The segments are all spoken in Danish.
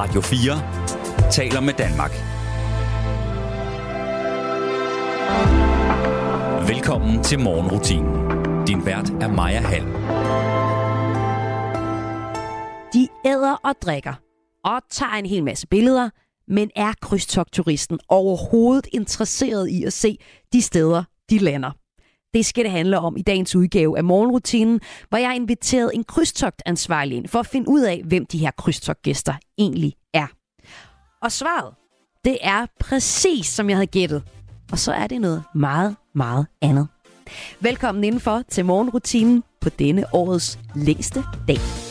Radio 4 taler med Danmark. Velkommen til morgenrutinen. Din vært er Maja Hall. De æder og drikker og tager en hel masse billeder, men er krydstogturisten overhovedet interesseret i at se de steder, de lander? Det skal det handle om i dagens udgave af Morgenrutinen, hvor jeg har inviteret en krydstogtansvarlig ind for at finde ud af, hvem de her krydstogtgæster egentlig er. Og svaret, det er præcis som jeg havde gættet. Og så er det noget meget, meget andet. Velkommen indenfor til Morgenrutinen på denne årets længste dag.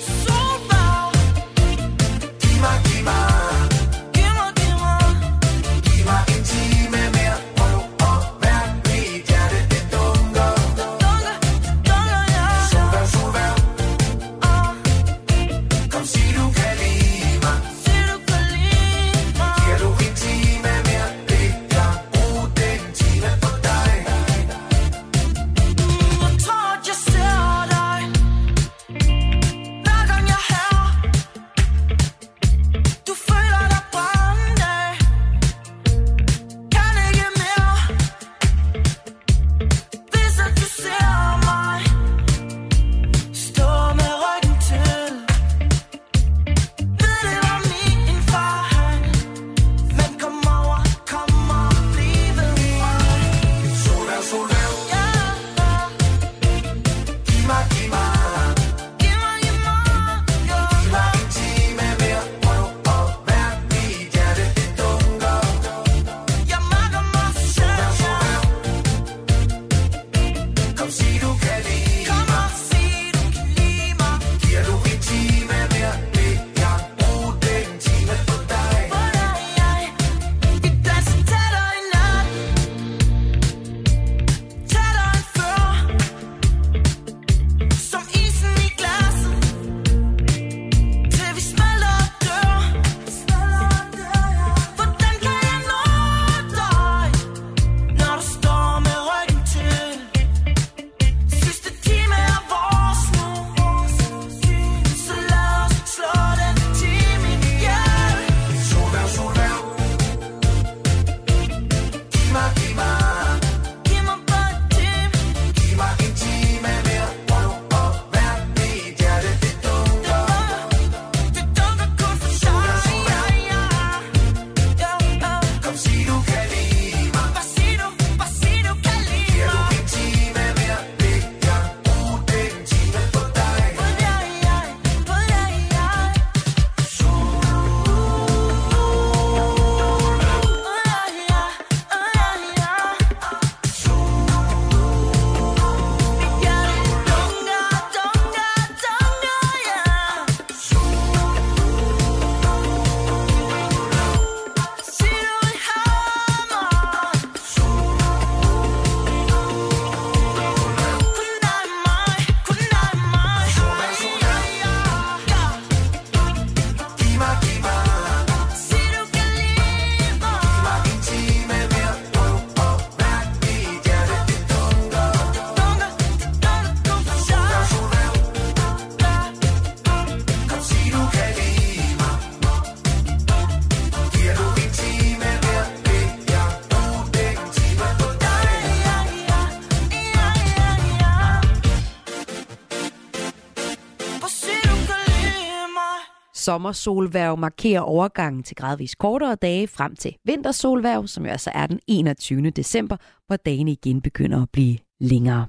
Sommersolværv markerer overgangen til gradvist kortere dage frem til vintersolværv, som jo altså er den 21. december, hvor dagene igen begynder at blive længere.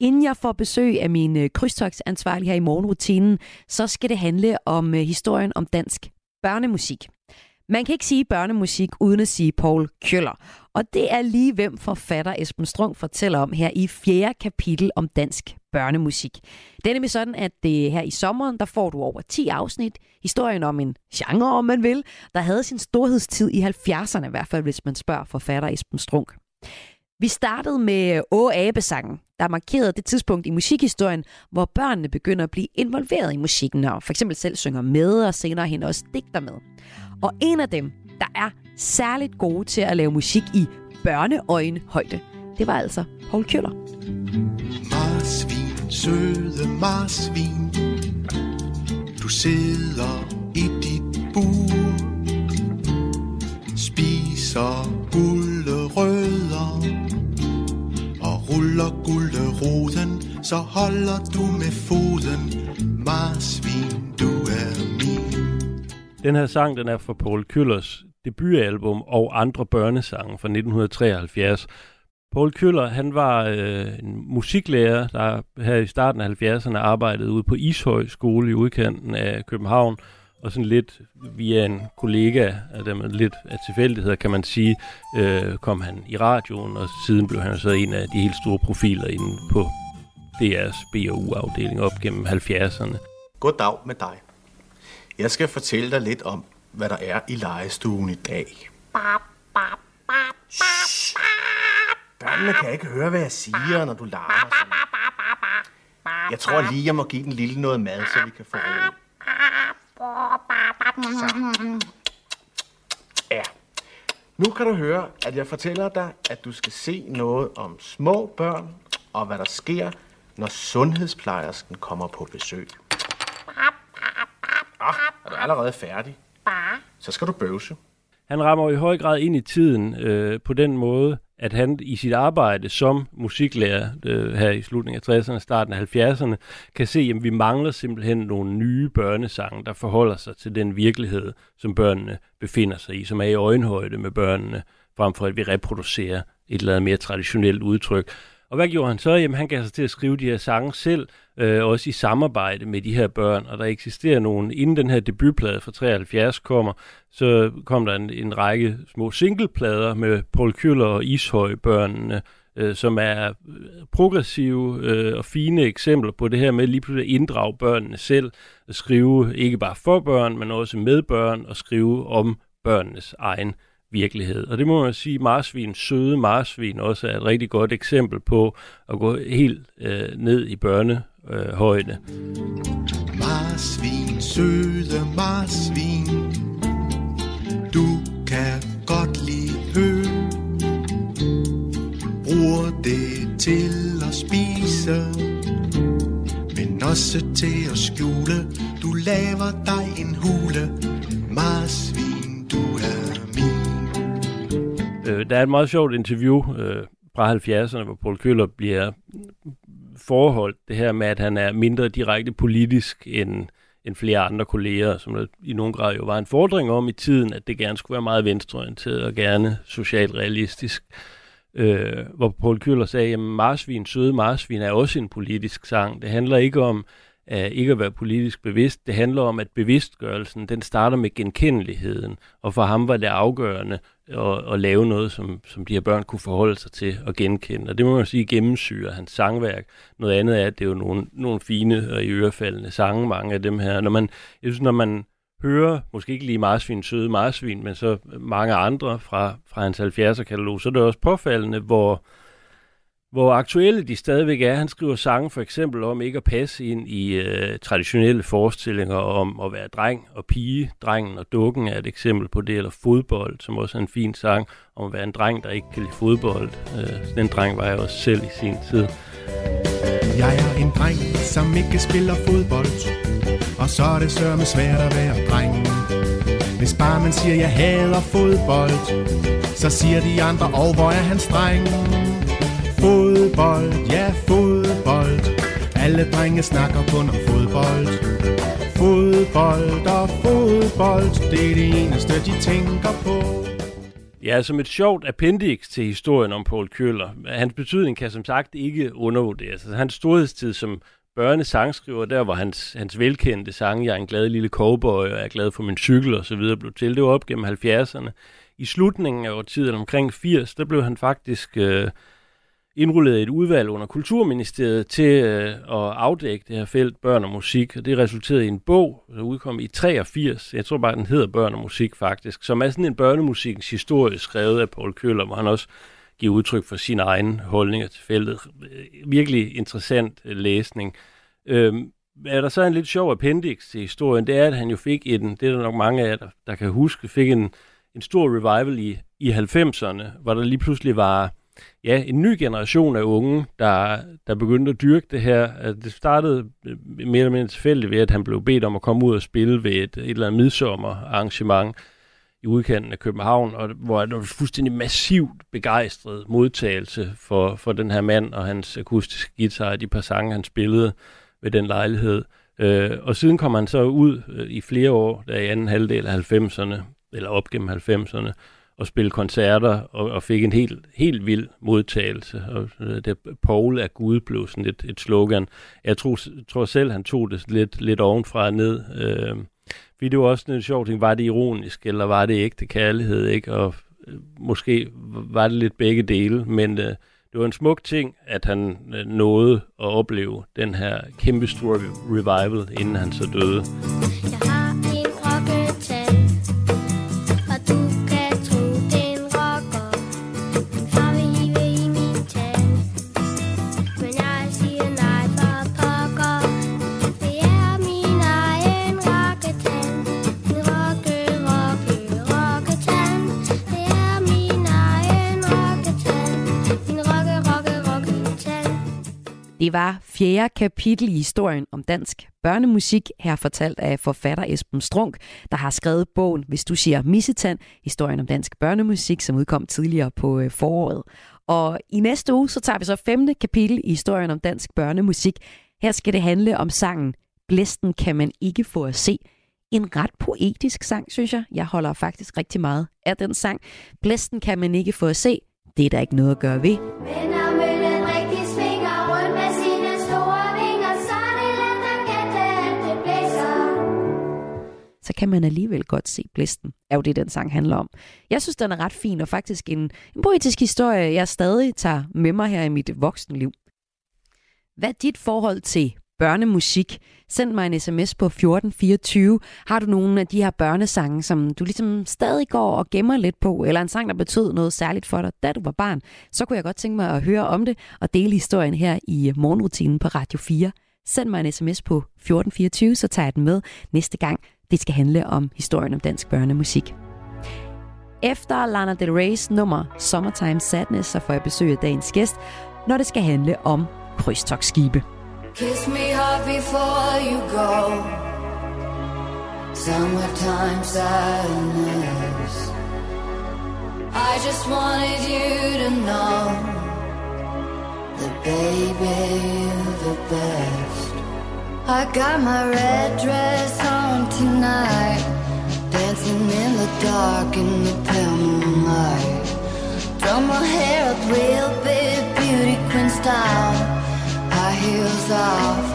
Inden jeg får besøg af min øh, krydstogsansvarlig her i morgenrutinen, så skal det handle om øh, historien om dansk børnemusik. Man kan ikke sige børnemusik uden at sige Paul Køller. Og det er lige hvem forfatter Esben Strung fortæller om her i fjerde kapitel om dansk børnemusik. Det er nemlig sådan, at det her i sommeren, der får du over 10 afsnit. Historien om en genre, om man vil, der havde sin storhedstid i 70'erne i hvert fald, hvis man spørger forfatter Esben Strunk. Vi startede med Å Abe-sangen, der markerede det tidspunkt i musikhistorien, hvor børnene begynder at blive involveret i musikken, og for eksempel selv synger med, og senere hen også digter med. Og en af dem, der er særligt gode til at lave musik i børneøjenhøjde, det var altså Paul Køller. Marsvin, søde marsvin, du sidder i dit bur Spiser rødder Og ruller gulderoden. Så holder du med foden Marsvin, du er min. Den her sang, den er fra Paul Kyllers debutalbum og andre børnesange fra 1973. Paul Køller, han var øh, en musiklærer, der her i starten af 70'erne arbejdede ude på Ishøj skole i udkanten af København, og sådan lidt via en kollega, af dem lidt af tilfældigheder, kan man sige, øh, kom han i radioen, og siden blev han så en af de helt store profiler inde på DR's B&U-afdeling op gennem 70'erne. Goddag med dig. Jeg skal fortælle dig lidt om, hvad der er i legestuen i dag. Shh. Børnene kan ikke høre, hvad jeg siger, når du larmer sådan. Jeg tror lige, jeg må give den lille noget mad, så vi kan få ro. Så. Ja. Nu kan du høre, at jeg fortæller dig, at du skal se noget om små børn, og hvad der sker, når sundhedsplejersken kommer på besøg. Ah, er du allerede færdig? Så skal du bøvse. Han rammer i høj grad ind i tiden øh, på den måde, at han i sit arbejde som musiklærer øh, her i slutningen af 60'erne, starten af 70'erne, kan se, at vi mangler simpelthen nogle nye børnesange, der forholder sig til den virkelighed, som børnene befinder sig i, som er i øjenhøjde med børnene, frem for at vi reproducerer et eller andet mere traditionelt udtryk. Og hvad gjorde han så? Jamen, han gav sig til at skrive de her sange selv, øh, også i samarbejde med de her børn, og der eksisterer nogen, inden den her debutplade fra 73 kommer, så kom der en, en række små singleplader med Paul Køller og Ishøj-børnene, øh, som er øh, progressive øh, og fine eksempler på det her med lige pludselig at inddrage børnene selv, at skrive ikke bare for børn, men også med børn, og skrive om børnenes egen virkelighed. Og det må man sige, marsvin, søde marsvin også er et rigtig godt eksempel på at gå helt øh, ned i børnehøjde. Marsvin, søde marsvin, du kan godt lide hø. Bruger det til at spise, men også til at skjule. Du laver dig en hule, marsvin, Øh, der er et meget sjovt interview øh, fra 70'erne, hvor Paul Køller bliver forholdt det her med, at han er mindre direkte politisk end, end flere andre kolleger, som der i nogen grad jo var en fordring om i tiden, at det gerne skulle være meget venstreorienteret og gerne socialt realistisk. Øh, hvor Paul Køller sagde, at Marsvin, søde Marsvin er også en politisk sang. Det handler ikke om af ikke at være politisk bevidst. Det handler om, at bevidstgørelsen, den starter med genkendeligheden, og for ham var det afgørende at, at lave noget, som, som de her børn kunne forholde sig til og genkende. Og det må man sige gennemsyrer hans sangværk. Noget andet er, at det er jo nogle, nogle fine og i ørefaldende sange, mange af dem her. Når man, jeg synes, når man hører, måske ikke lige Marsvin, søde Marsvin, men så mange andre fra, fra hans 70'er-katalog, så er det også påfaldende, hvor, hvor aktuelle de stadigvæk er. Han skriver sange for eksempel om ikke at passe ind i øh, traditionelle forestillinger om at være dreng og pige. Drengen og dukken er et eksempel på det, eller fodbold, som også er en fin sang om at være en dreng, der ikke kan lide fodbold. Øh, den dreng var jeg også selv i sin tid. Jeg er en dreng, som ikke spiller fodbold, og så er det sørme svært at være dreng. Hvis bare man siger, jeg hader fodbold, så siger de andre, og oh, hvor er han streng. Fodbold, ja fodbold Alle drenge snakker kun om fodbold Fodbold og fodbold Det er det eneste, de tænker på Ja, som et sjovt appendix til historien om Paul Køller. Hans betydning kan som sagt ikke undervurderes. Altså, hans storhedstid som børnesangskriver, der hvor hans, hans velkendte sang, Jeg er en glad lille cowboy, og jeg er glad for min cykel og så videre, blev til. Det var op gennem 70'erne. I slutningen af årtiden, omkring 80, der blev han faktisk øh, indrulleret et udvalg under Kulturministeriet til øh, at afdække det her felt børn og musik, og det resulterede i en bog, der udkom i 83, jeg tror bare, den hedder Børn og musik faktisk, som er sådan en børnemusikens historie skrevet af Paul Køller, hvor han også giver udtryk for sine egne holdninger til feltet. Øh, virkelig interessant øh, læsning. Øhm, er der så en lidt sjov appendix til historien, det er, at han jo fik en, det er der nok mange af jer, der, der kan huske, fik en, en stor revival i, i 90'erne, hvor der lige pludselig var ja, en ny generation af unge, der, der begyndte at dyrke det her. Altså, det startede øh, mere eller mindre tilfældigt ved, at han blev bedt om at komme ud og spille ved et, et eller andet midsommerarrangement i udkanten af København, og hvor der var fuldstændig massivt begejstret modtagelse for, for den her mand og hans akustiske guitar, og de par sange, han spillede ved den lejlighed. Øh, og siden kom han så ud øh, i flere år, der i anden halvdel af 90'erne, eller op gennem 90'erne, og spille koncerter, og, og fik en helt, helt vild modtagelse. Og øh, det, Paul er Gud blev sådan et, et slogan. Jeg tror, tror selv, han tog det lidt, lidt ovenfra og ned. Øh, fordi det var også en sjov ting, var det ironisk, eller var det ægte kærlighed, ikke? Og øh, måske var det lidt begge dele, men øh, det var en smuk ting, at han øh, nåede at opleve den her kæmpe store revival, inden han så døde. Ja. Det var fjerde kapitel i historien om dansk børnemusik, her fortalt af forfatter Esben Strunk, der har skrevet bogen Hvis du siger missetand, historien om dansk børnemusik, som udkom tidligere på øh, foråret. Og i næste uge, så tager vi så femte kapitel i historien om dansk børnemusik. Her skal det handle om sangen Blæsten kan man ikke få at se. En ret poetisk sang, synes jeg. Jeg holder faktisk rigtig meget af den sang. Blæsten kan man ikke få at se. Det er der ikke noget at gøre ved. Venner. Så kan man alligevel godt se blæsten, er jo det, den sang handler om. Jeg synes, den er ret fin, og faktisk en, en poetisk historie, jeg stadig tager med mig her i mit voksenliv. Hvad er dit forhold til børnemusik? Send mig en sms på 1424. Har du nogle af de her børnesange, som du ligesom stadig går og gemmer lidt på, eller en sang, der betød noget særligt for dig, da du var barn, så kunne jeg godt tænke mig at høre om det og dele historien her i morgenrutinen på Radio 4. Send mig en sms på 1424, så tager jeg den med næste gang, det skal handle om historien om dansk børnemusik. Efter Lana Del Rey's nummer Summertime Sadness, så får jeg besøg af dagens gæst, når det skal handle om krydstogsskibe. Kiss me hard before you go Summertime sadness I just wanted you to know That baby, you're the best I got my red dress on tonight, dancing in the dark in the pale moonlight. Drum my hair up real big, beauty queen style. High heels off,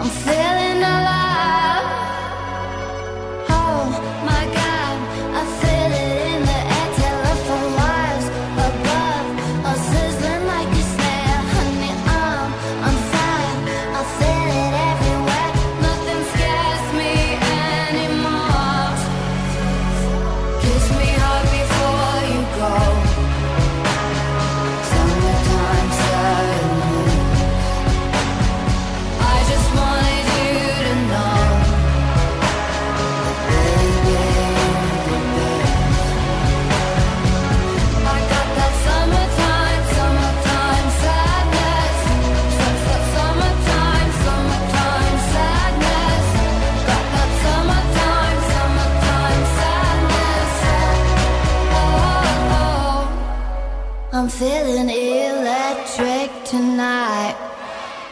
I'm feeling alive. I'm feeling electric tonight.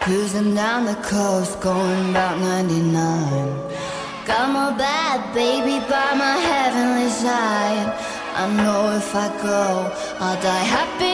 Cruising down the coast, going about 99. Got my bad baby by my heavenly side. I know if I go, I'll die happy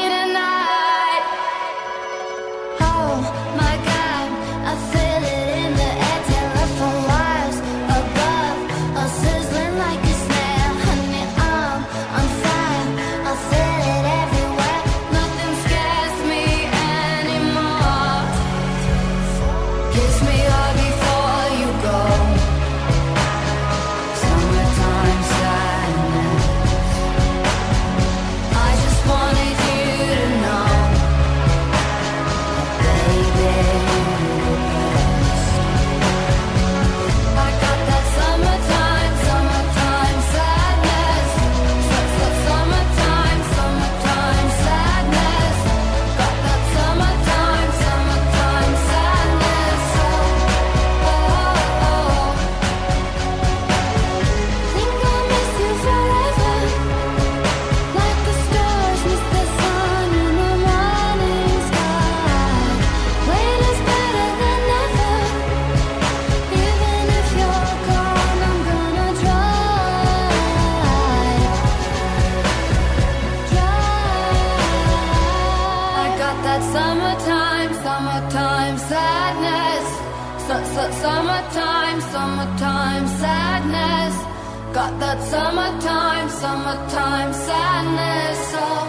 that summertime, summertime sadness. Oh,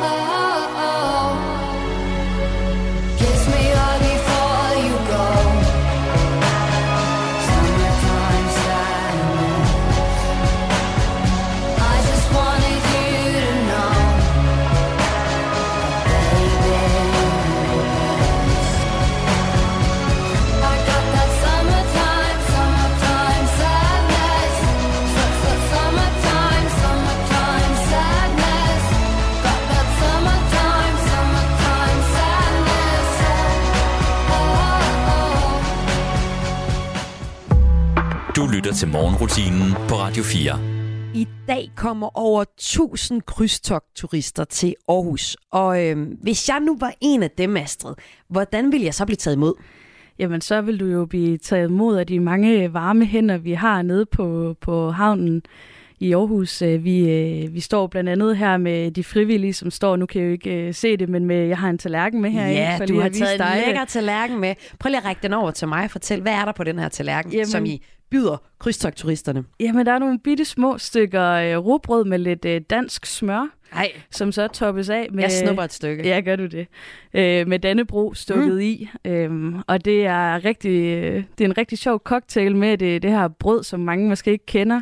oh, oh. Lytter til morgenrutinen på Radio 4. I dag kommer over 1000 krydstogtturister til Aarhus. Og øh, hvis jeg nu var en af dem, Astrid, hvordan ville jeg så blive taget imod? Jamen, så vil du jo blive taget imod af de mange varme hænder, vi har nede på, på havnen i Aarhus. Øh, Vi, øh, vi står blandt andet her med de frivillige, som står, nu kan jeg jo ikke øh, se det, men med, jeg har en tallerken med her. ja, for du har taget dig, en lækker tallerken med. Prøv lige at række den over til mig og fortæl, hvad er der på den her tallerken, Jamen- som I byder krydstogtturisterne? Jamen, der er nogle bitte små stykker øh, rugbrød med lidt øh, dansk smør, Nej, som så toppes af med... jeg snupper et stykke. Ja, gør du det. Øh, med Dannebro stukket mm. i. Øhm, og det er, rigtig, øh, det er en rigtig sjov cocktail med det, det her brød, som mange måske ikke kender.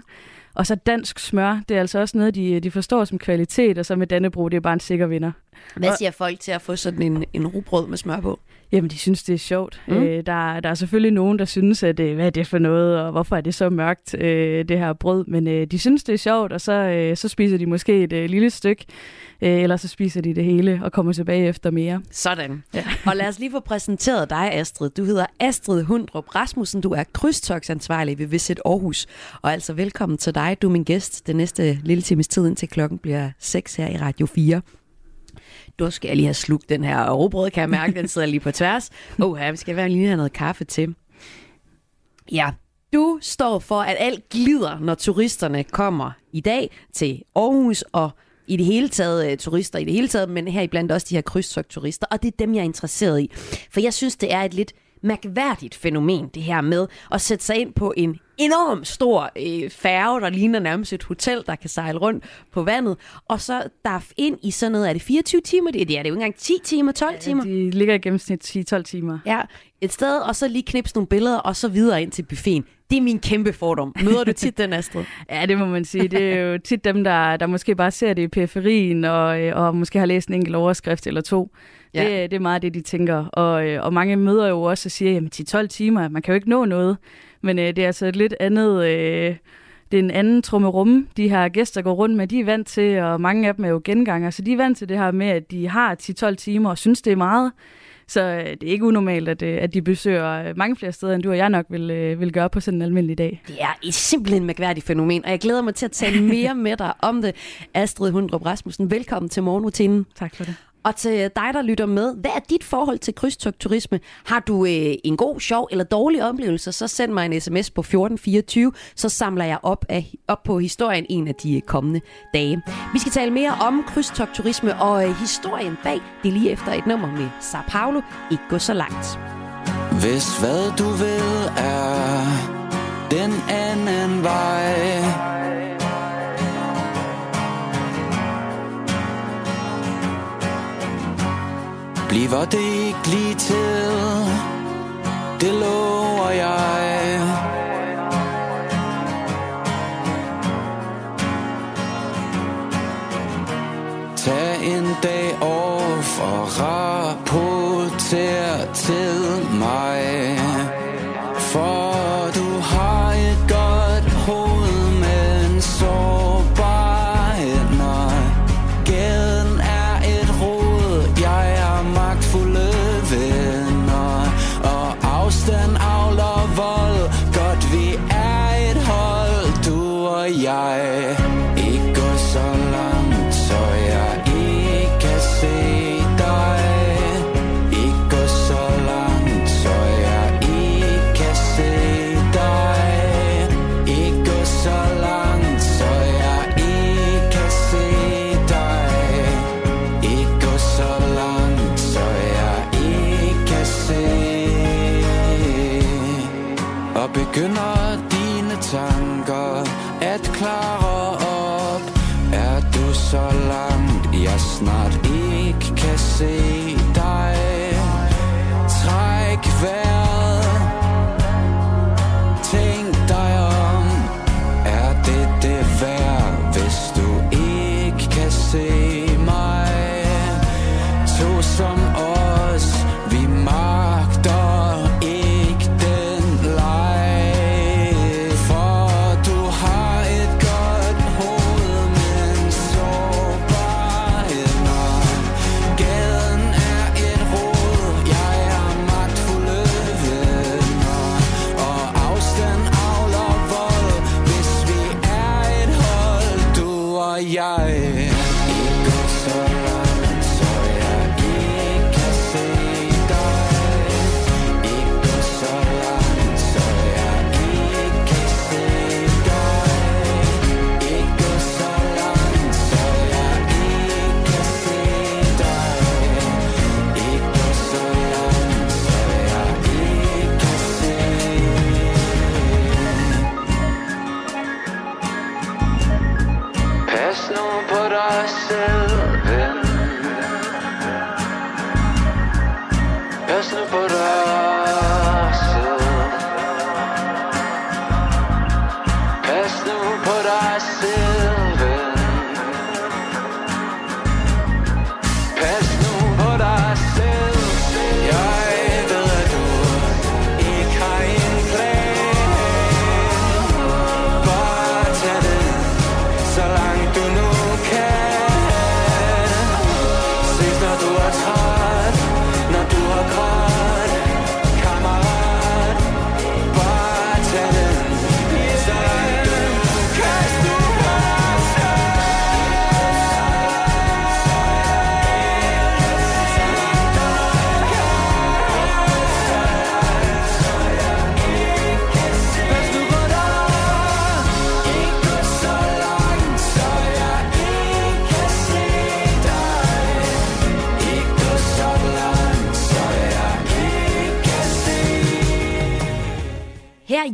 Og så dansk smør, det er altså også noget, de, de forstår som kvalitet, og så med Dannebro, det er bare en sikker vinder. Hvad siger folk til at få sådan en, en rugbrød med smør på? Jamen, de synes, det er sjovt. Mm. Øh, der, der er selvfølgelig nogen, der synes, at øh, hvad er det for noget, og hvorfor er det så mørkt, øh, det her brød. Men øh, de synes, det er sjovt, og så, øh, så spiser de måske et øh, lille stykke, øh, eller så spiser de det hele og kommer tilbage efter mere. Sådan. Ja. og lad os lige få præsenteret dig, Astrid. Du hedder Astrid Hundrup Rasmussen. Du er krydstogsansvarlig ved Visit Aarhus. Og altså velkommen til dig. Du er min gæst den næste lille times tid, indtil klokken bliver 6 her i Radio 4. Du skal jeg lige have slugt den her råbrød, kan jeg mærke. Den sidder lige på tværs. Åh, vi skal være lige have noget kaffe til. Ja, du står for, at alt glider, når turisterne kommer i dag til Aarhus og i det hele taget uh, turister i det hele taget, men her iblandt også de her krydstogtturister, og det er dem, jeg er interesseret i. For jeg synes, det er et lidt mærkværdigt fænomen, det her med at sætte sig ind på en enorm stor øh, færge, der ligner nærmest et hotel, der kan sejle rundt på vandet, og så derf ind i sådan noget, er det 24 timer? Det, det er det jo ikke engang 10 timer, 12 timer. De ligger i gennemsnit 10-12 timer. Ja, et sted, og så lige knipse nogle billeder, og så videre ind til buffeten. Det er min kæmpe fordom. Møder du tit den, Astrid? Ja, det må man sige. Det er jo tit dem, der, der måske bare ser det i periferien, og, øh, og måske har læst en enkelt overskrift eller to. Ja. Ja. Det, det er meget det, de tænker. Og, øh, og mange møder jo også og siger, jamen 10-12 timer, man kan jo ikke nå noget. Men øh, det er altså et lidt andet... Øh, det er en anden trummerum, de her gæster går rundt med. De er vant til, og mange af dem er jo genganger, så de er vant til det her med, at de har 10-12 timer og synes, det er meget. Så øh, det er ikke unormalt, at, øh, at de besøger øh, mange flere steder, end du og jeg nok vil, vil gøre på sådan en almindelig dag. Det er et simpelthen mærkværdigt fænomen, og jeg glæder mig til at tale mere med dig om det. Astrid Hundrup Rasmussen, velkommen til morgenrutinen. Tak for det. Og til dig, der lytter med, hvad er dit forhold til krydstogturisme? Har du øh, en god, sjov eller dårlig oplevelse, så send mig en sms på 1424, så samler jeg op, af, op på historien en af de øh, kommende dage. Vi skal tale mere om krydstogturisme og øh, historien bag. Det lige efter et nummer med Sao Paulo. Ikke gå så langt. Hvis hvad du vil er den anden vej Bliver det ikke lige til Det lover jeg. Tag en dag off og rapporter til mig.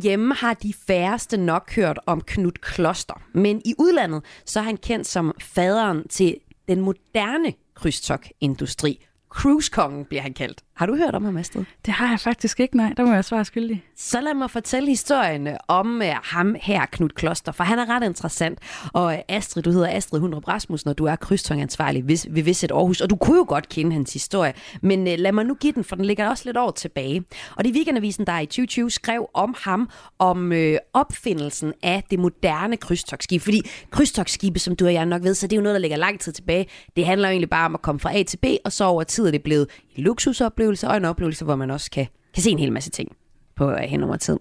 Herhjemme har de færreste nok hørt om Knud Kloster, men i udlandet så er han kendt som faderen til den moderne krydstogindustri. Cruisekongen bliver han kaldt. Har du hørt om ham, Astrid? Det har jeg faktisk ikke, nej. Der må jeg svare skyldig. Så lad mig fortælle historien om uh, ham her, Knud Kloster, for han er ret interessant. Og uh, Astrid, du hedder Astrid Hundrup Rasmussen, og du er krydstogtansvarlig ved, ved Visit Aarhus, og du kunne jo godt kende hans historie, men uh, lad mig nu give den, for den ligger også lidt år tilbage. Og det er Weekendavisen, der i 2020 skrev om ham, om opfindelsen af det moderne krydstogtskib. Fordi krydstogtskibe, som du og jeg nok ved, så det er jo noget, der ligger lang tid tilbage. Det handler jo egentlig bare om at komme fra A til B, og så over tid er det blevet en luksusoplevelse og en oplevelse, hvor man også kan, kan se en hel masse ting på øh, hen over tid.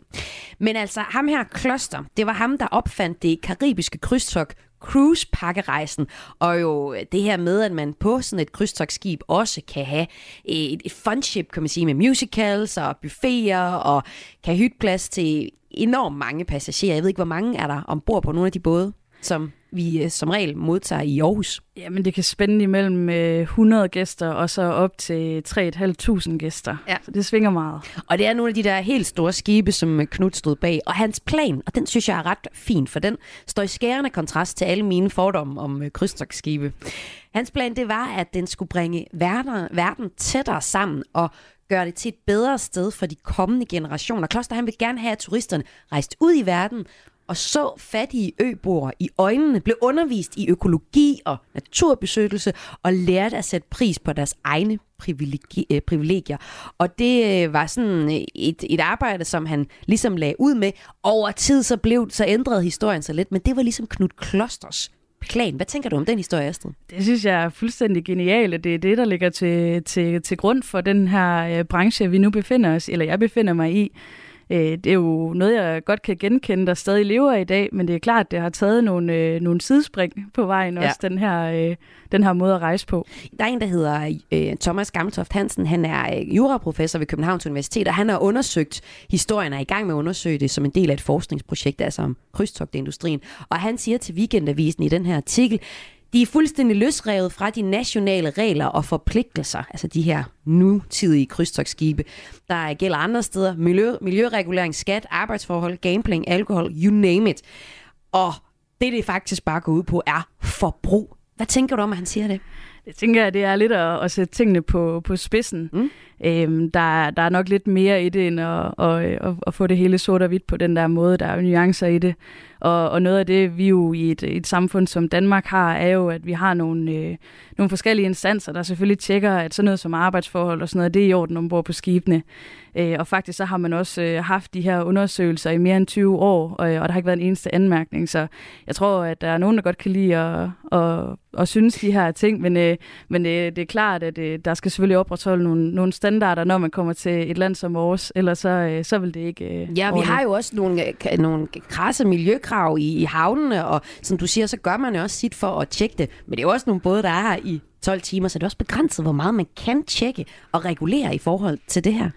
Men altså, ham her Kloster, det var ham, der opfandt det karibiske krydstogt cruise pakkerejsen, og jo øh, det her med, at man på sådan et krydstogsskib også kan have øh, et, et funship, kan man sige, med musicals og buffeter, og kan hytte plads til enormt mange passagerer. Jeg ved ikke, hvor mange er der ombord på nogle af de både, som vi øh, som regel modtager i Aarhus. Jamen, det kan spænde imellem øh, 100 gæster og så op til 3.500 gæster. Ja. Så det svinger meget. Og det er nogle af de der helt store skibe, som Knud stod bag. Og hans plan, og den synes jeg er ret fin, for den står i skærende kontrast til alle mine fordomme om øh, krydstogtskibe. Hans plan, det var, at den skulle bringe verden, verden tættere sammen og gøre det til et bedre sted for de kommende generationer. Kloster, han vil gerne have, at turisterne rejste ud i verden og så fattige øboere i øjnene, blev undervist i økologi og naturbeskyttelse og lærte at sætte pris på deres egne øh, privilegier. Og det øh, var sådan øh, et, et arbejde, som han ligesom lagde ud med. Over tid så blev så ændrede historien sig lidt, men det var ligesom Knud Klosters plan. Hvad tænker du om den historie, Astrid? Det synes jeg er fuldstændig genialt, og det er det, der ligger til, til, til grund for den her branche, vi nu befinder os, eller jeg befinder mig i. Øh, det er jo noget, jeg godt kan genkende, der stadig lever i dag, men det er klart, at det har taget nogle, øh, nogle sidespring på vejen, Ja. også den her, øh, den her måde at rejse på. Der er en, der hedder øh, Thomas Gamtoft Hansen. Han er øh, juraprofessor ved Københavns Universitet, og han har undersøgt historien, er i gang med at undersøge det som en del af et forskningsprojekt, altså om krydstogtindustrien. Og han siger til Weekendavisen i den her artikel, de er fuldstændig løsrevet fra de nationale regler og forpligtelser, altså de her nutidige krydstogtskibe, der gælder andre steder. Miljø, miljøregulering, skat, arbejdsforhold, gambling, alkohol, you name it. Og det, det faktisk bare går ud på, er forbrug. Hvad tænker du om, at han siger det? Jeg tænker, at det er lidt at, at sætte tingene på, på spidsen. Mm. Øhm, der, der er nok lidt mere i det, end at, at, at, at få det hele sort og hvidt på den der måde. Der er jo nuancer i det. Og, og noget af det, vi jo i et, et samfund som Danmark har, er jo, at vi har nogle, øh, nogle forskellige instanser, der selvfølgelig tjekker, at sådan noget som arbejdsforhold og sådan noget, det er i orden ombord på skibene. Øh, og faktisk så har man også øh, haft de her undersøgelser i mere end 20 år, og, og der har ikke været en eneste anmærkning. Så jeg tror, at der er nogen, der godt kan lide at, at, at synes de her ting, men, øh, men øh, det er klart, at øh, der skal selvfølgelig opretholde nogle, nogle standarder, når man kommer til et land som vores, ellers så, øh, så vil det ikke øh, Ja, vi har jo også nogle, øh, nogle krasse miljøkrav i, i havnene, og som du siger, så gør man jo også sit for at tjekke det. Men det er jo også nogle både, der er her i 12 timer, så det er også begrænset, hvor meget man kan tjekke og regulere i forhold til det her.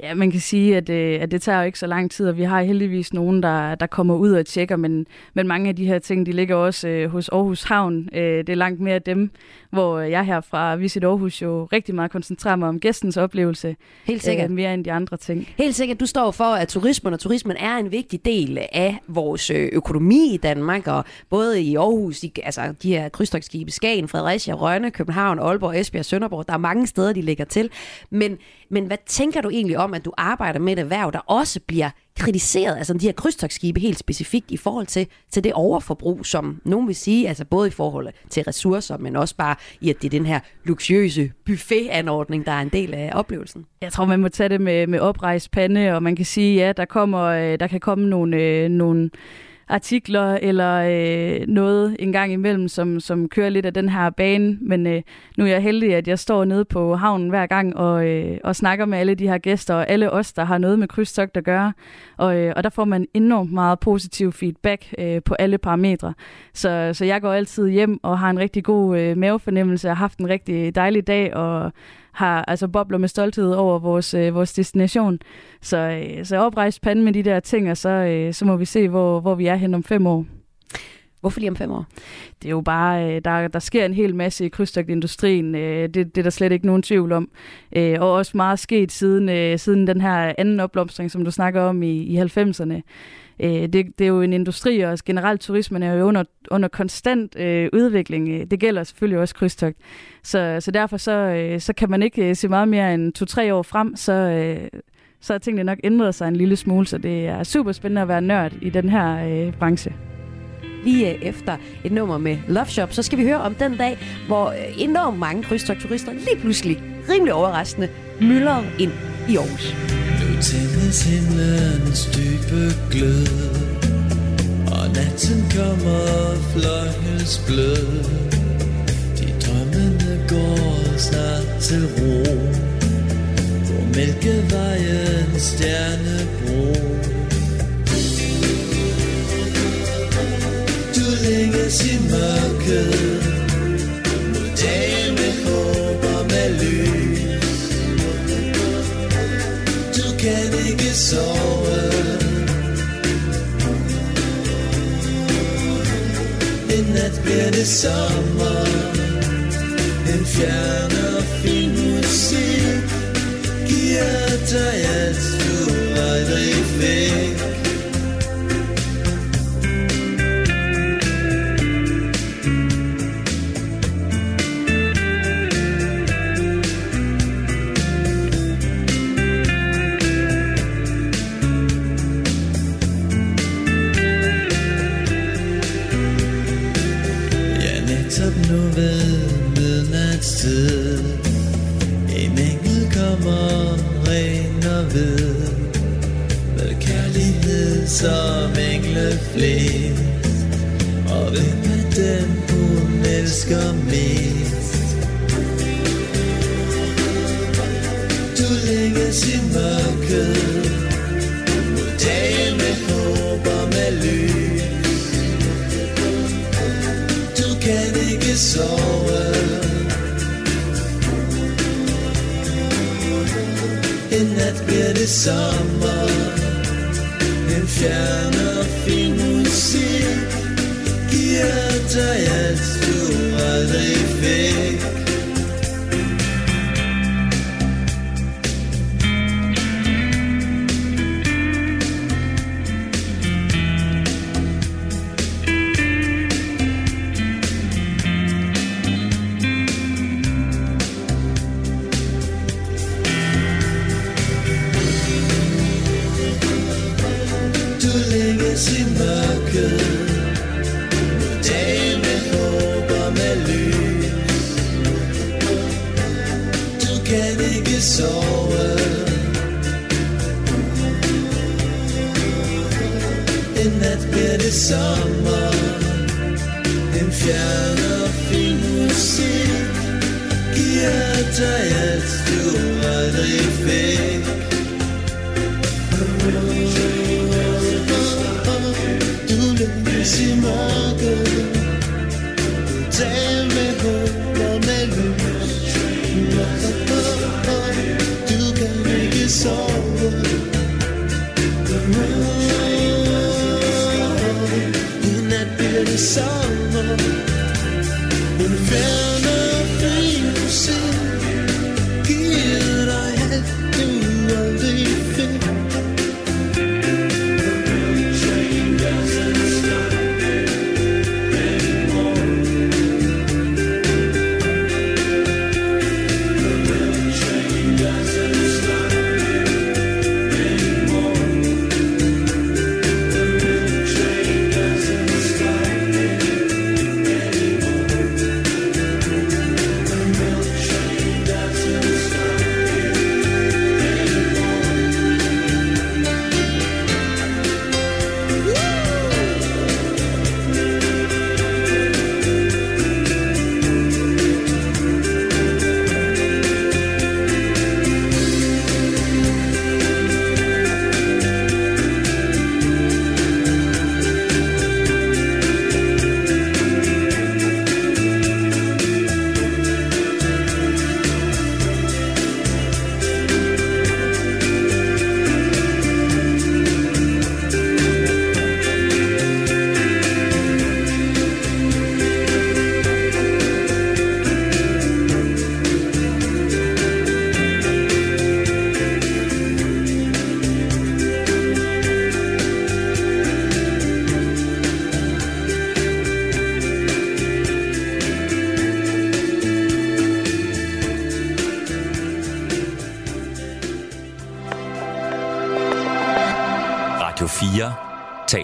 Ja, man kan sige, at, øh, at det tager jo ikke så lang tid, og vi har heldigvis nogen, der, der kommer ud og tjekker, men, men mange af de her ting, de ligger også øh, hos Aarhus Havn. Øh, det er langt mere dem, hvor jeg her fra Visit Aarhus jo rigtig meget koncentrerer mig om gæstens oplevelse. Helt sikkert. Øh, mere end de andre ting. Helt sikkert. Du står for, at turismen og turismen er en vigtig del af vores øh, økonomi i Danmark, og både i Aarhus, de, altså de her krydstogtskibe, Skagen, Fredericia, Rønne, København, Aalborg, Esbjerg, Sønderborg, der er mange steder, de ligger til. Men, men hvad tænker du egentlig om, at du arbejder med et erhverv, der også bliver kritiseret, altså de her krydstogsskibe helt specifikt i forhold til, til det overforbrug, som nogen vil sige, altså både i forhold til ressourcer, men også bare i, at det er den her luksuriøse buffetanordning, der er en del af oplevelsen. Jeg tror, man må tage det med, med oprejst pande, og man kan sige, ja, der, kommer, øh, der kan komme nogle, øh, nogle artikler eller øh, noget en gang imellem, som, som kører lidt af den her bane. Men øh, nu er jeg heldig, at jeg står nede på havnen hver gang og, øh, og snakker med alle de her gæster og alle os, der har noget med krydstogt at gøre. Og, øh, og der får man enormt meget positiv feedback øh, på alle parametre. Så, så jeg går altid hjem og har en rigtig god øh, mavefornemmelse og har haft en rigtig dejlig dag og har altså bobler med stolthed over vores, øh, vores destination. Så, øh, så oprejst pande med de der ting, og så, øh, så må vi se, hvor, hvor vi er hen om fem år. Hvorfor lige om fem år? Det er jo bare, øh, der, der sker en hel masse i krydstogtindustrien. Øh, det, det er der slet ikke nogen tvivl om. Øh, og også meget sket siden, siden den her anden opblomstring, som du snakker om i, i 90'erne. Øh, det, det er jo en industri, og generelt turismen er jo under, under konstant øh, udvikling. Øh, det gælder selvfølgelig også krydstogt. Så, så derfor så, øh, så kan man ikke se meget mere end to-tre år frem, så, så har tingene nok ændret sig en lille smule, så det er super spændende at være nørd i den her øh, branche lige efter et nummer med Love Shop, så skal vi høre om den dag, hvor enormt mange krydstogturister lige pludselig, rimelig overraskende, myldrer ind i Aarhus. Tændes himlens dybe glød, og natten kommer fløjels blød. De drømmende går snart til ro, på mælkevejens stjernebro. Du længes i mørket. Mod dagen med håb kan ikke sove En nat bliver det sommer En fjern og fin musik Giver dig alt du aldrig Giver dig alt du aldrig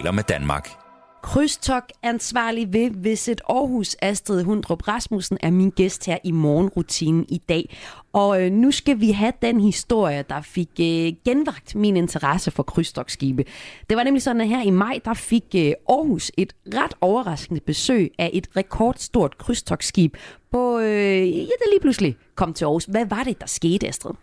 deler med Danmark. Krydstogt ansvarlig ved Visit Aarhus, Astrid Hundrup Rasmussen, er min gæst her i morgenrutinen i dag. Og øh, nu skal vi have den historie, der fik øh, genvagt min interesse for krydstogtskibe. Det var nemlig sådan, at her i maj, der fik øh, Aarhus et ret overraskende besøg af et rekordstort krydstogtskib på, øh, ja, der lige pludselig kom til Aarhus. Hvad var det, der skete, Astrid?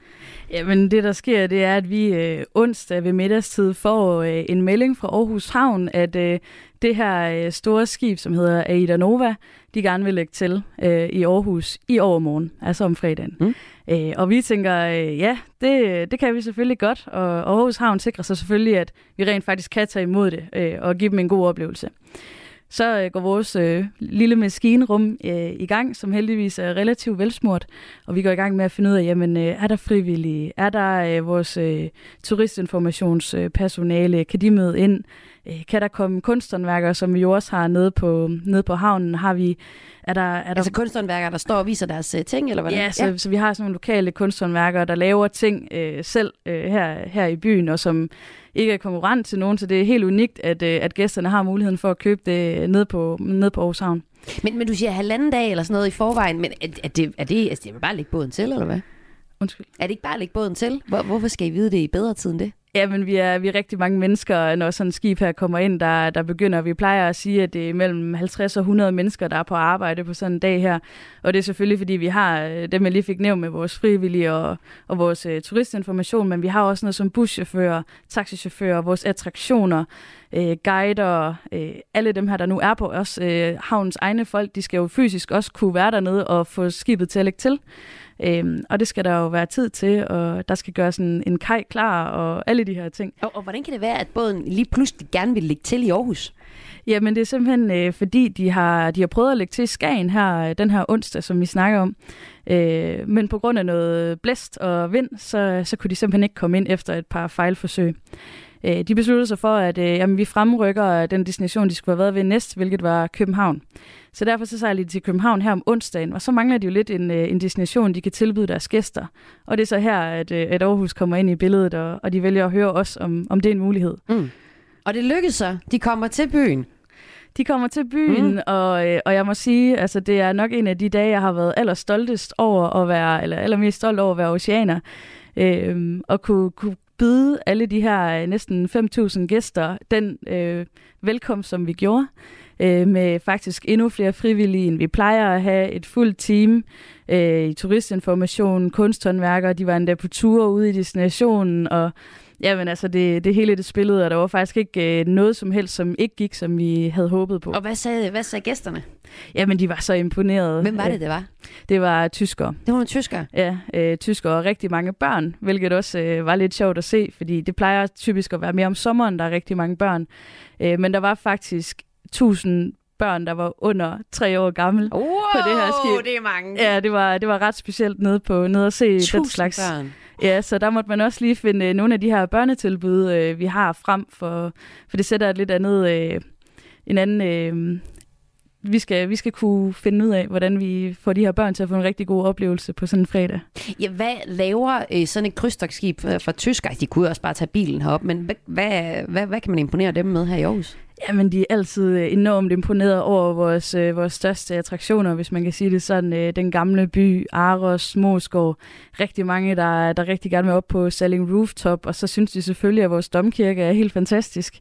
Jamen det der sker, det er, at vi øh, onsdag ved middagstid får øh, en melding fra Aarhus Havn, at øh, det her øh, store skib, som hedder Aida Nova, de gerne vil lægge til øh, i Aarhus i overmorgen, altså om fredagen. Mm. Øh, og vi tænker, øh, ja, det, det kan vi selvfølgelig godt, og Aarhus Havn sikrer sig selvfølgelig, at vi rent faktisk kan tage imod det øh, og give dem en god oplevelse. Så øh, går vores øh, lille maskinrum øh, i gang, som heldigvis er relativt velsmurt, og vi går i gang med at finde ud af, jamen, øh, er der frivillige? Er der øh, vores øh, turistinformationspersonale? Kan de møde ind? Øh, kan der komme kunsthåndværkere, som vi jo også har nede på, nede på havnen? Har vi, er der, er der Altså kunsthåndværkere, der står og viser deres øh, ting, eller hvordan? Ja, så, ja, så vi har sådan nogle lokale kunsthåndværkere, der laver ting øh, selv øh, her, her i byen, og som ikke er konkurrent til nogen, så det er helt unikt, at, øh, at gæsterne har muligheden for at købe det ned på, ned på Aarhus Havn. Men, men du siger halvanden dag eller sådan noget i forvejen, men er, er det, er det, altså, det er bare at lægge båden til, eller hvad? Undskyld. Er det ikke bare at lægge båden til? Hvor, hvorfor skal I vide det i bedre tid end det? Ja, men vi er, vi er rigtig mange mennesker, når sådan et skib her kommer ind, der, der begynder. Vi plejer at sige, at det er mellem 50 og 100 mennesker, der er på arbejde på sådan en dag her. Og det er selvfølgelig, fordi vi har øh, dem, jeg lige fik nævnt med vores frivillige og, og vores uh, turistinformation, men vi har også noget som buschauffører, taxichauffører, vores attraktioner, øh, guider, øh, alle dem her, der nu er på os, øh, havns egne folk, de skal jo fysisk også kunne være dernede og få skibet til at lægge til. Øhm, og det skal der jo være tid til, og der skal gøres en, en kaj klar, og alle de her ting. Og, og hvordan kan det være, at båden lige pludselig gerne vil ligge til i Aarhus? Jamen det er simpelthen øh, fordi, de har, de har prøvet at lægge til i Skagen her, øh, den her onsdag, som vi snakker om. Øh, men på grund af noget blæst og vind, så, så kunne de simpelthen ikke komme ind efter et par fejlforsøg. Øh, de besluttede sig for, at øh, jamen, vi fremrykker den destination, de skulle have været ved næst, hvilket var København. Så derfor så sejler de til København her om onsdagen, og så mangler de jo lidt en, øh, en destination, de kan tilbyde deres gæster. Og det er så her, at, øh, at Aarhus kommer ind i billedet, og, og de vælger at høre os, om, om det er en mulighed. Mm. Og det lykkedes så. De kommer til byen De kommer til byen, mm. og, øh, og jeg må sige, altså det er nok en af de dage, jeg har været allerstoltest over at være, eller allermest stolt over at være oceaner. Øh, og kunne, kunne byde alle de her næsten 5.000 gæster den øh, velkomst, som vi gjorde, øh, med faktisk endnu flere frivillige, end vi plejer at have, et fuldt team øh, i turistinformation, kunsthåndværkere, de var endda på tur ude i destinationen, og Jamen altså, det, det hele det spillede, og der var faktisk ikke øh, noget som helst, som ikke gik, som vi havde håbet på. Og hvad sagde, hvad sagde gæsterne? Jamen, de var så imponerede. Hvem var det, det var? Det var tyskere. Det var nogle tyskere? Ja, øh, tyskere og rigtig mange børn, hvilket også øh, var lidt sjovt at se, fordi det plejer typisk at være mere om sommeren, der er rigtig mange børn. Øh, men der var faktisk 1000 børn, der var under tre år gammel wow, på det her skib. det er mange. Ja, det var, det var ret specielt nede, på, nede at se den slags. børn. Ja, så der måtte man også lige finde øh, nogle af de her børnetilbud, øh, vi har frem, for, for det sætter et lidt andet, øh, en anden... Øh, vi skal, vi skal kunne finde ud af, hvordan vi får de her børn til at få en rigtig god oplevelse på sådan en fredag. Ja, hvad laver øh, sådan et krydstogsskib fra, fra Tyskland? De kunne også bare tage bilen herop, men hvad, hvad, hvad, hvad kan man imponere dem med her i Aarhus? Jamen, de er altid øh, enormt imponeret over vores, øh, vores største attraktioner, hvis man kan sige det sådan. Øh, den gamle by, Aros, Moskov. Rigtig mange, der, der rigtig gerne vil op på Salling Rooftop, og så synes de selvfølgelig, at vores domkirke er helt fantastisk.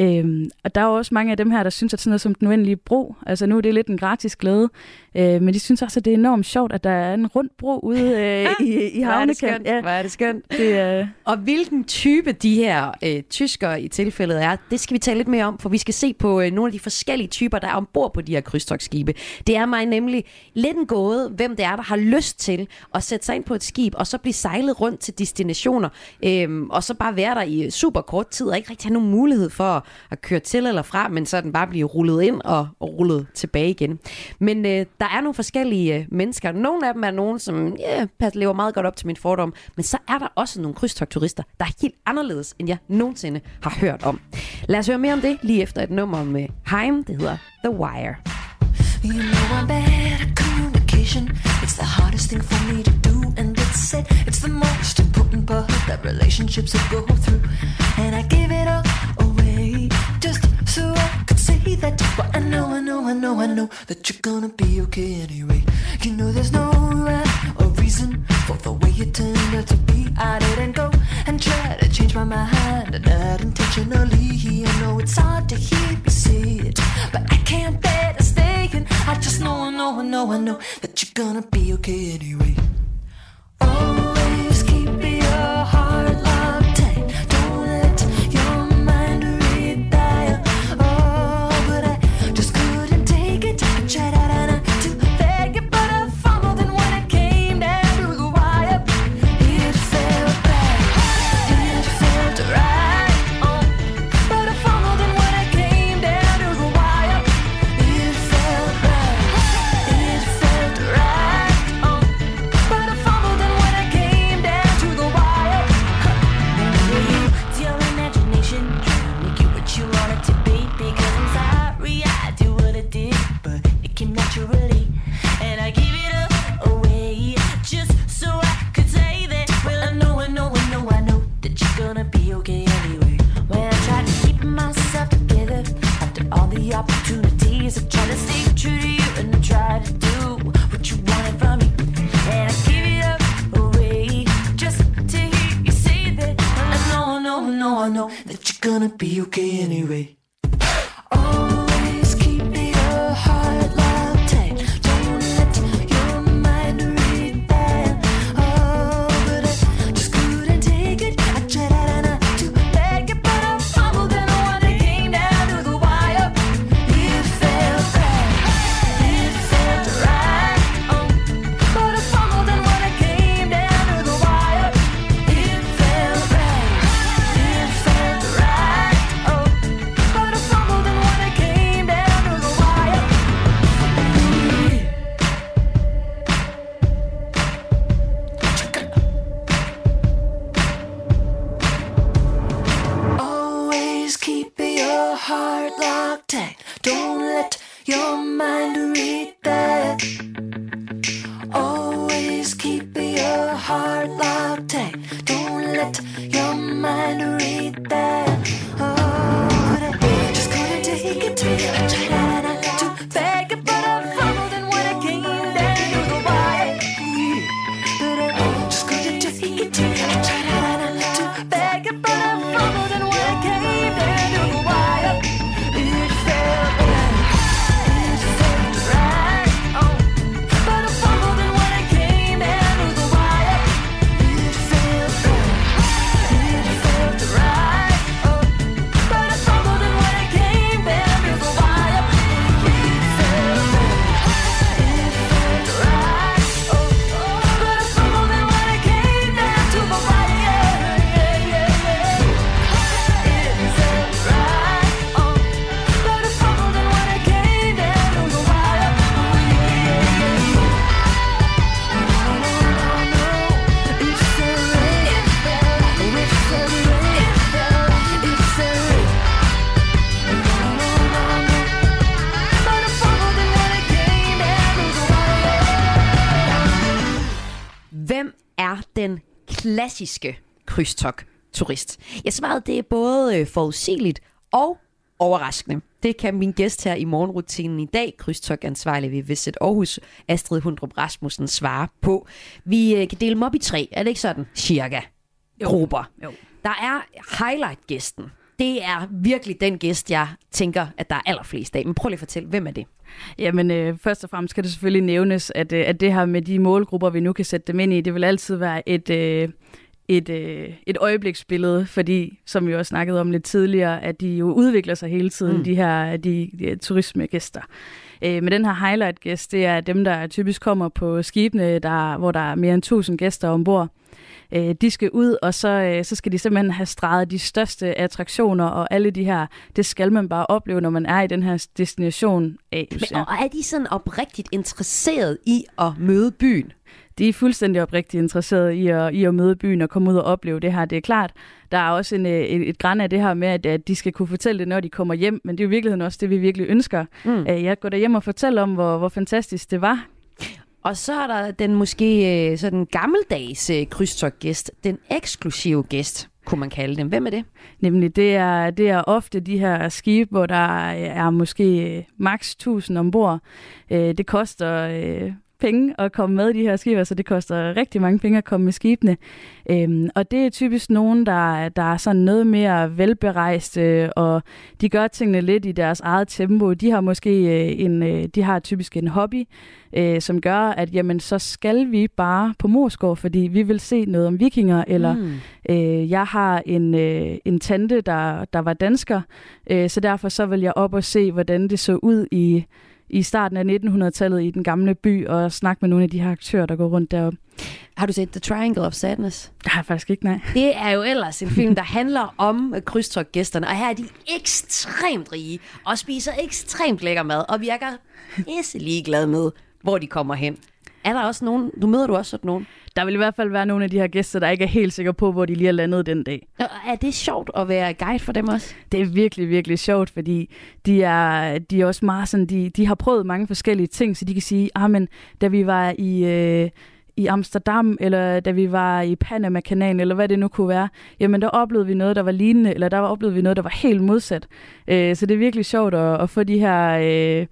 Øhm, og der er også mange af dem her, der synes, at sådan noget som den uendelige bro, altså nu er det lidt en gratis glæde, øh, men de synes også, at det er enormt sjovt, at der er en rund bro ude øh, i, i havnekanten. Ja. Hvor er det skønt. Det, øh... Og hvilken type de her øh, tyskere i tilfældet er, det skal vi tale lidt mere om, for vi skal se på øh, nogle af de forskellige typer, der er ombord på de her krydstogsskibe. Det er mig nemlig lidt en gåde, hvem det er, der har lyst til at sætte sig ind på et skib, og så blive sejlet rundt til destinationer, øh, og så bare være der i super kort tid, og ikke rigtig have nogen mulighed for at køre til eller fra, men så den bare blive rullet ind og, og rullet tilbage igen. Men øh, der er nogle forskellige øh, mennesker. Nogle af dem er nogen, som yeah, lever meget godt op til min fordom, men så er der også nogle krydstogturister, der er helt anderledes, end jeg nogensinde har hørt om. Lad os høre mere om det lige efter et nummer med Heim. Det hedder The Wire. You know I'm bad at communication. It's the hardest thing for me to do, and it's it. It's the most important part that relationships will go through, and I give it all away just so I say that. But I know, I know, I know, I know that you're gonna be okay anyway. You know there's no rhyme or reason for the way you turned out to be. I didn't go and try to change my mind, not intentionally. I know it's hard to hear me say it, but I can't bear to stay. And I just know, I know, I know, I know that you're gonna be okay anyway. now I know that you're gonna be okay anyway. Oh. Klassiske krydstogt-turist? Jeg svarede, det er både øh, forudsigeligt og overraskende. Det kan min gæst her i morgenrutinen i dag, krydstogt-ansvarlig ved Visit Aarhus, Astrid Hundrup Rasmussen, svare på. Vi øh, kan dele dem op i tre, er det ikke sådan? Cirka. Grupper. Jo. Der er highlight-gæsten. Det er virkelig den gæst, jeg tænker, at der er allerflest af. Men prøv lige at fortælle, hvem er det? Jamen, øh, først og fremmest skal det selvfølgelig nævnes, at, øh, at det her med de målgrupper, vi nu kan sætte dem ind i, det vil altid være et, øh, et, øh, et øjebliksbillede, fordi, som vi også snakkede om lidt tidligere, at de jo udvikler sig hele tiden, Mm. de her de, de turismegæster. Øh, men den her highlight-gæst, det er dem, der typisk kommer på skibene, der, hvor der er mere end 1000 gæster ombord. Øh, de skal ud, og så, øh, så skal de simpelthen have streget de største attraktioner, og alle de her, det skal man bare opleve, når man er i den her destination af. Men, og er de sådan oprigtigt interesseret i at møde byen? De er fuldstændig oprigtigt interesserede i at, i at møde byen og komme ud og opleve det her. Det er klart, der er også en, øh, et, et græn af det her med, at, at de skal kunne fortælle det, når de kommer hjem, men det er jo i virkeligheden også det, vi virkelig ønsker. Mm. Jeg går hjem og fortæller om, hvor, hvor fantastisk det var. Og så er der den måske øh, sådan gammeldags øh, krydstogt-gæst, den eksklusive gæst, kunne man kalde dem. Hvem er det? Nemlig, det er, det er ofte de her skibe, hvor der er måske maks 1000 ombord. Det koster penge at komme med i de her skibe, altså det koster rigtig mange penge at komme med skibene. Øhm, og det er typisk nogen, der, der er sådan noget mere velberejste, og de gør tingene lidt i deres eget tempo. De har måske øh, en, øh, de har typisk en hobby, øh, som gør, at jamen, så skal vi bare på Morsgård, fordi vi vil se noget om vikinger, eller Mm. Øh, jeg har en, øh, en tante, der, der var dansker, øh, så derfor så vil jeg op og se, hvordan det så ud i, i starten af 1900-tallet i den gamle by, og snakke med nogle af de her aktører, der går rundt deroppe. Har du set The Triangle of Sadness? Det har jeg faktisk ikke, nej. Det er jo ellers en film, der handler om krydstogt-gæsterne, og her er de ekstremt rige, og spiser ekstremt lækker mad, og virker pisse ligeglade med, hvor de kommer hen. Er der også nogen, du møder du også sådan nogen? Der vil i hvert fald være nogle af de her gæster, der ikke er helt sikre på, hvor de lige er landet den dag. Og Er det sjovt at være guide for dem også? Det er virkelig, virkelig sjovt, fordi de er, de er også meget sådan, de, de har prøvet mange forskellige ting, så de kan sige, ah, men da vi var i, øh, i Amsterdam, eller da vi var i Panama-kanalen, eller hvad det nu kunne være, jamen der oplevede vi noget, der var lignende, eller der oplevede vi noget, der var helt modsat. Øh, så det er virkelig sjovt at, at få de her... Øh,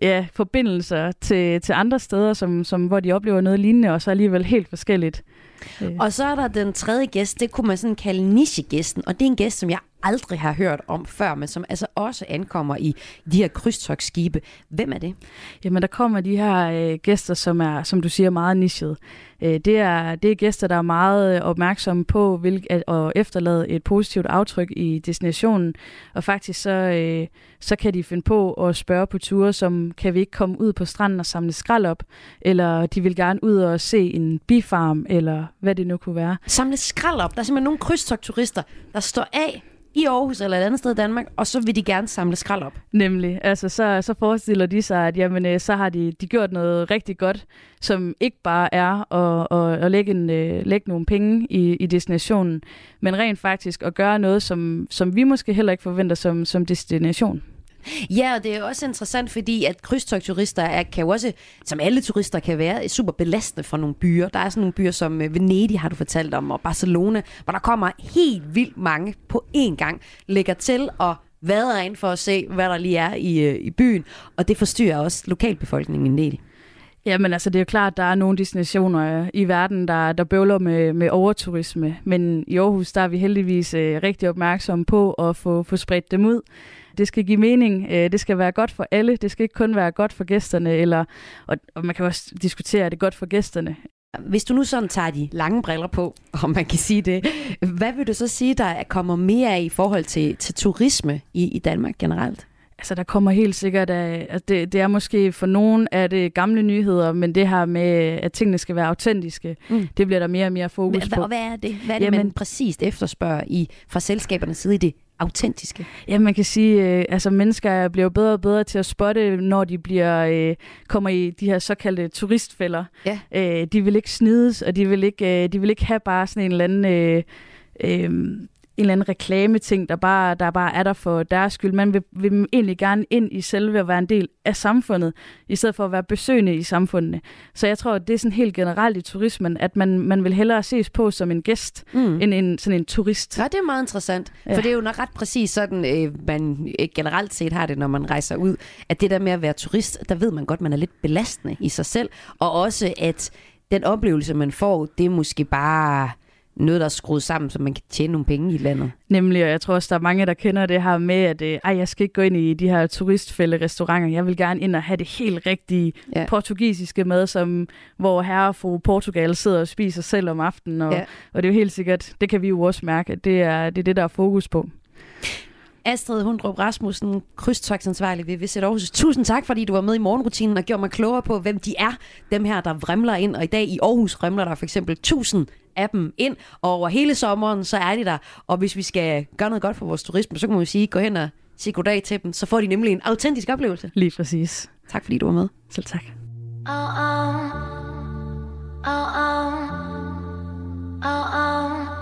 ja, forbindelser til, til andre steder, som, som, hvor de oplever noget lignende, og så alligevel helt forskelligt. Og så er der den tredje gæst, det kunne man sådan kalde nichegæsten, og det er en gæst, som jeg aldrig har hørt om før, men som altså også ankommer i de her krydstogsskibe. Hvem er det? Jamen, der kommer de her øh, gæster, som er, som du siger, meget nichet. Øh, det, er, det er gæster, der er meget øh, opmærksomme på hvilk, at, at efterlade et positivt aftryk i destinationen. Og faktisk så, øh, så kan de finde på at spørge på ture, som kan vi ikke komme ud på stranden og samle skrald op? Eller de vil gerne ud og se en bifarm, eller hvad det nu kunne være. Samle skrald op. Der er simpelthen nogle krydstogturister, der står af i Aarhus eller et andet sted i Danmark, og så vil de gerne samle skrald op. Nemlig. Altså, så, så forestiller de sig, at jamen, øh, så har de, de gjort noget rigtig godt, som ikke bare er at, at, at lægge, en, øh, lægge nogle penge i, i destinationen, men rent faktisk at gøre noget, som, som vi måske heller ikke forventer som, som destination. Ja, og det er også interessant, fordi at krydstogturister er, kan jo også, som alle turister kan være, super belastende for nogle byer. Der er sådan nogle byer som øh, Venedig, har du fortalt om, og Barcelona, hvor der kommer helt vildt mange på én gang, lægger til og vader ind for at se, hvad der lige er i, øh, i byen, og det forstyrrer også lokalbefolkningen en del. Jamen altså, det er jo klart, at der er nogle destinationer øh, i verden, der, der bøvler med, med overturisme. Men i Aarhus, der er vi heldigvis øh, rigtig opmærksomme på at få, få spredt dem ud. Det skal give mening. Øh, det skal være godt for alle. Det skal ikke kun være godt for gæsterne. Eller, og, og man kan også diskutere, er det godt for gæsterne? Hvis du nu sådan tager de lange briller på, om man kan sige det, hvad vil du så sige, der kommer mere af i forhold til, til turisme i, i Danmark generelt? Altså, der kommer helt sikkert af, at det, det er måske for nogen af det gamle nyheder, men det her med, at tingene skal være autentiske, mm. det bliver der mere og mere fokus på. og hvad er det? Hvad er det, Jamen- man præcist efterspørger i, fra selskabernes side i det autentiske? Ja, man kan sige, øh, altså mennesker bliver jo bedre og bedre til at spotte, når de bliver øh, kommer i de her såkaldte turistfælder. Ja. Øh, de vil ikke snides, og de vil ikke, øh, de vil ikke have bare sådan en eller anden... Øh, øh, en eller anden reklameting, der bare, der bare er der for deres skyld. Man vil, vil egentlig gerne ind i selve at være en del af samfundet, i stedet for at være besøgende i samfundene. Så jeg tror, at det er sådan helt generelt i turismen, at man, man vil hellere ses på som en gæst, Mm. end en, sådan en turist. Ja, det er meget interessant. Ja. For det er jo nok ret præcis sådan, øh, man øh, generelt set har det, når man rejser ud. At det der med at være turist, der ved man godt, man er lidt belastende i sig selv. Og også, at den oplevelse, man får, det er måske bare noget, der er skruet sammen, så man kan tjene nogle penge i landet. Nemlig, og jeg tror også, der er mange, der kender det her med, at øh, ej, jeg skal ikke gå ind i de her turistfælde-restauranter. Jeg vil gerne ind og have det helt rigtige Ja. portugisiske mad, som, hvor herre og fru Portugal sidder og spiser selv om aftenen. Og, ja. og det er jo helt sikkert, det kan vi jo også mærke, at det er det, er det der er fokus på. Astrid Hundrup Rasmussen, krydstogtsansvarlig ved Visit Aarhus. Tusind tak, fordi du var med i morgenrutinen og gjorde mig klogere på, hvem de er, dem her, der vrimler ind. Og i dag i Aarhus vrimler der for eksempel 1000 af dem ind, og over hele sommeren, så er de der. Og hvis vi skal gøre noget godt for vores turisme, så kan man jo sige, gå hen og sige goddag til dem, så får de nemlig en autentisk oplevelse. Lige præcis. Tak fordi du var med. Selv tak. Oh oh, oh oh, oh oh.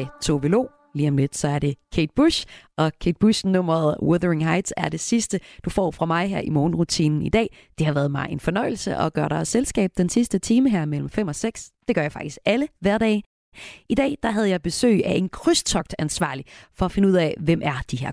Det Tove Lo. Lige om lidt, så er det Kate Bush, og Kate Bush nummeret Wuthering Heights er det sidste, du får fra mig her i morgenrutinen i dag. Det har været mig en fornøjelse at gøre dig selskab den sidste time her mellem 5 og 6. Det gør jeg faktisk alle hverdag. I dag der havde jeg besøg af en krydstogtansvarlig for at finde ud af, hvem er de her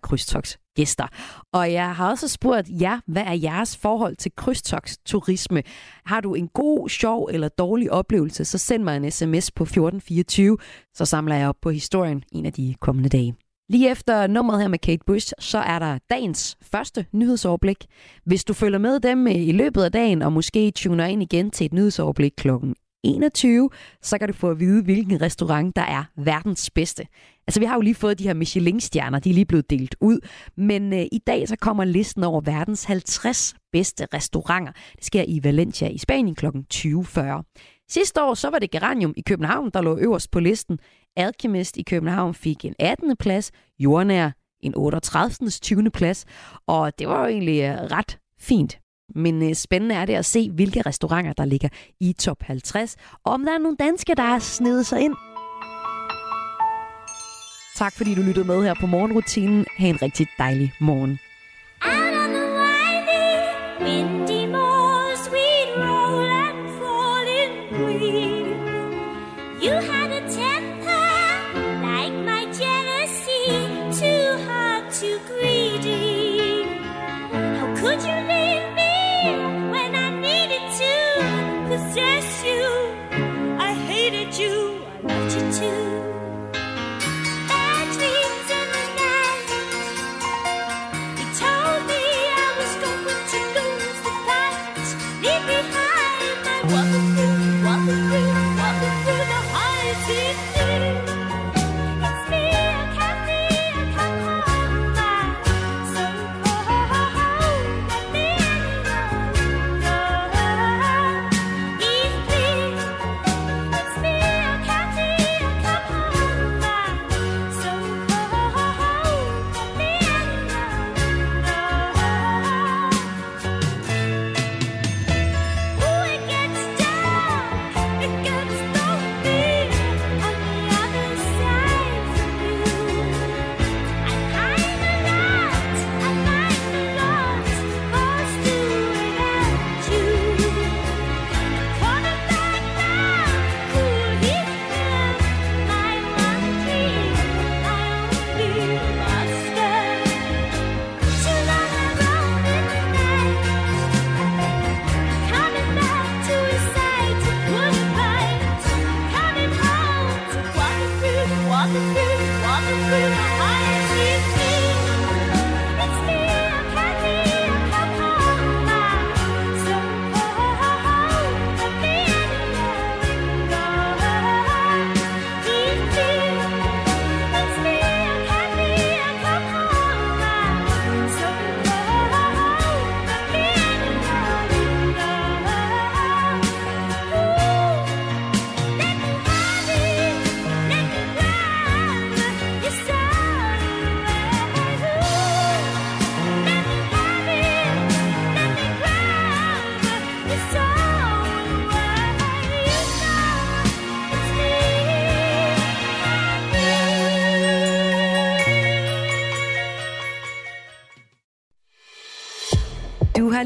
gæster. Og jeg har også spurgt jer, hvad er jeres forhold til krydstogsturisme? Har du en god, sjov eller dårlig oplevelse, så send mig en sms på 1424, så samler jeg op på historien en af de kommende dage. Lige efter nummeret her med Kate Bush, så er der dagens første nyhedsoverblik. Hvis du følger med dem øh, i løbet af dagen, og måske tuner ind igen til et nyhedsoverblik klokken 21, så kan du få at vide, hvilken restaurant, der er verdens bedste. Altså, vi har jo lige fået de her Michelin-stjerner, de er lige blevet delt ud. Men øh, i dag så kommer listen over verdens 50 bedste restauranter. Det sker i Valencia i Spanien kl. 20.40. Sidste år så var det Geranium i København, der lå øverst på listen. Alchemist i København fik en 18. plads, Jordnær en 38. 20. plads, og det var jo egentlig øh, ret fint. Men øh, spændende er det at se, hvilke restauranter, der ligger i top 50, og om der er nogle danske, der har snedet sig ind. Tak fordi du lyttede med her på morgenrutinen. Ha' en rigtig dejlig morgen.